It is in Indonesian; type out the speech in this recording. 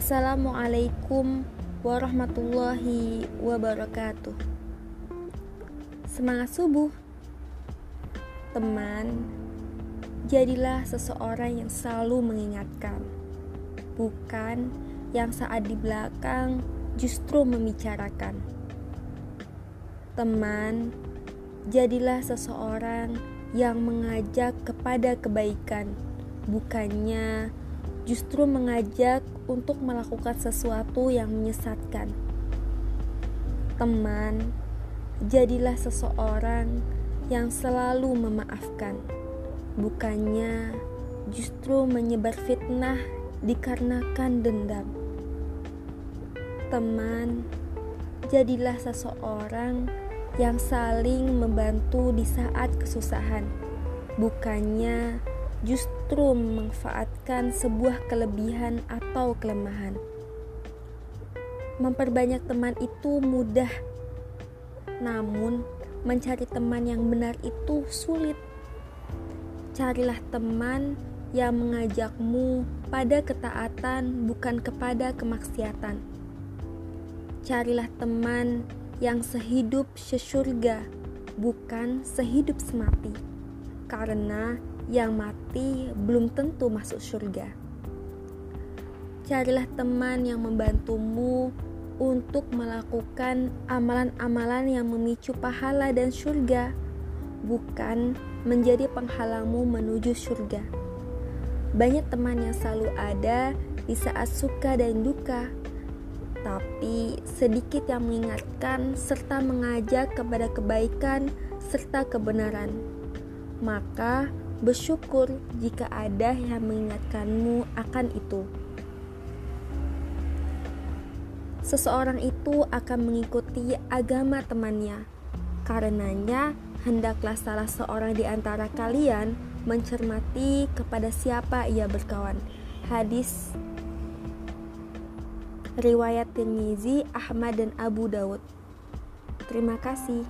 Assalamualaikum warahmatullahi wabarakatuh. Semangat subuh, teman. Jadilah seseorang yang selalu mengingatkan, bukan yang saat di belakang justru membicarakan. Teman, jadilah seseorang yang mengajak kepada kebaikan, bukannya justru mengajak untuk melakukan sesuatu yang menyesatkan. Teman, jadilah seseorang yang selalu memaafkan, bukannya justru menyebar fitnah dikarenakan dendam. Teman, jadilah seseorang yang saling membantu di saat kesusahan, bukannya justru memanfaatkan sebuah kelebihan atau kelemahan. Memperbanyak teman itu mudah, namun mencari teman yang benar itu sulit. Carilah teman yang mengajakmu pada ketaatan, bukan kepada kemaksiatan. Carilah teman yang sehidup sesurga, bukan sehidup semati, karena yang mati belum tentu masuk surga. Carilah teman yang membantumu untuk melakukan amalan-amalan yang memicu pahala dan surga, bukan menjadi penghalangmu menuju surga. Banyak teman yang selalu ada di saat suka dan duka, tapi sedikit yang mengingatkan serta mengajak kepada kebaikan serta kebenaran. Maka, Bersyukur jika ada yang mengingatkanmu akan itu. Seseorang itu akan mengikuti agama temannya. Karenanya, hendaklah salah seorang di antara kalian mencermati kepada siapa ia berkawan. Hadis riwayat Tirmizi, Ahmad dan Abu Daud. Terima kasih.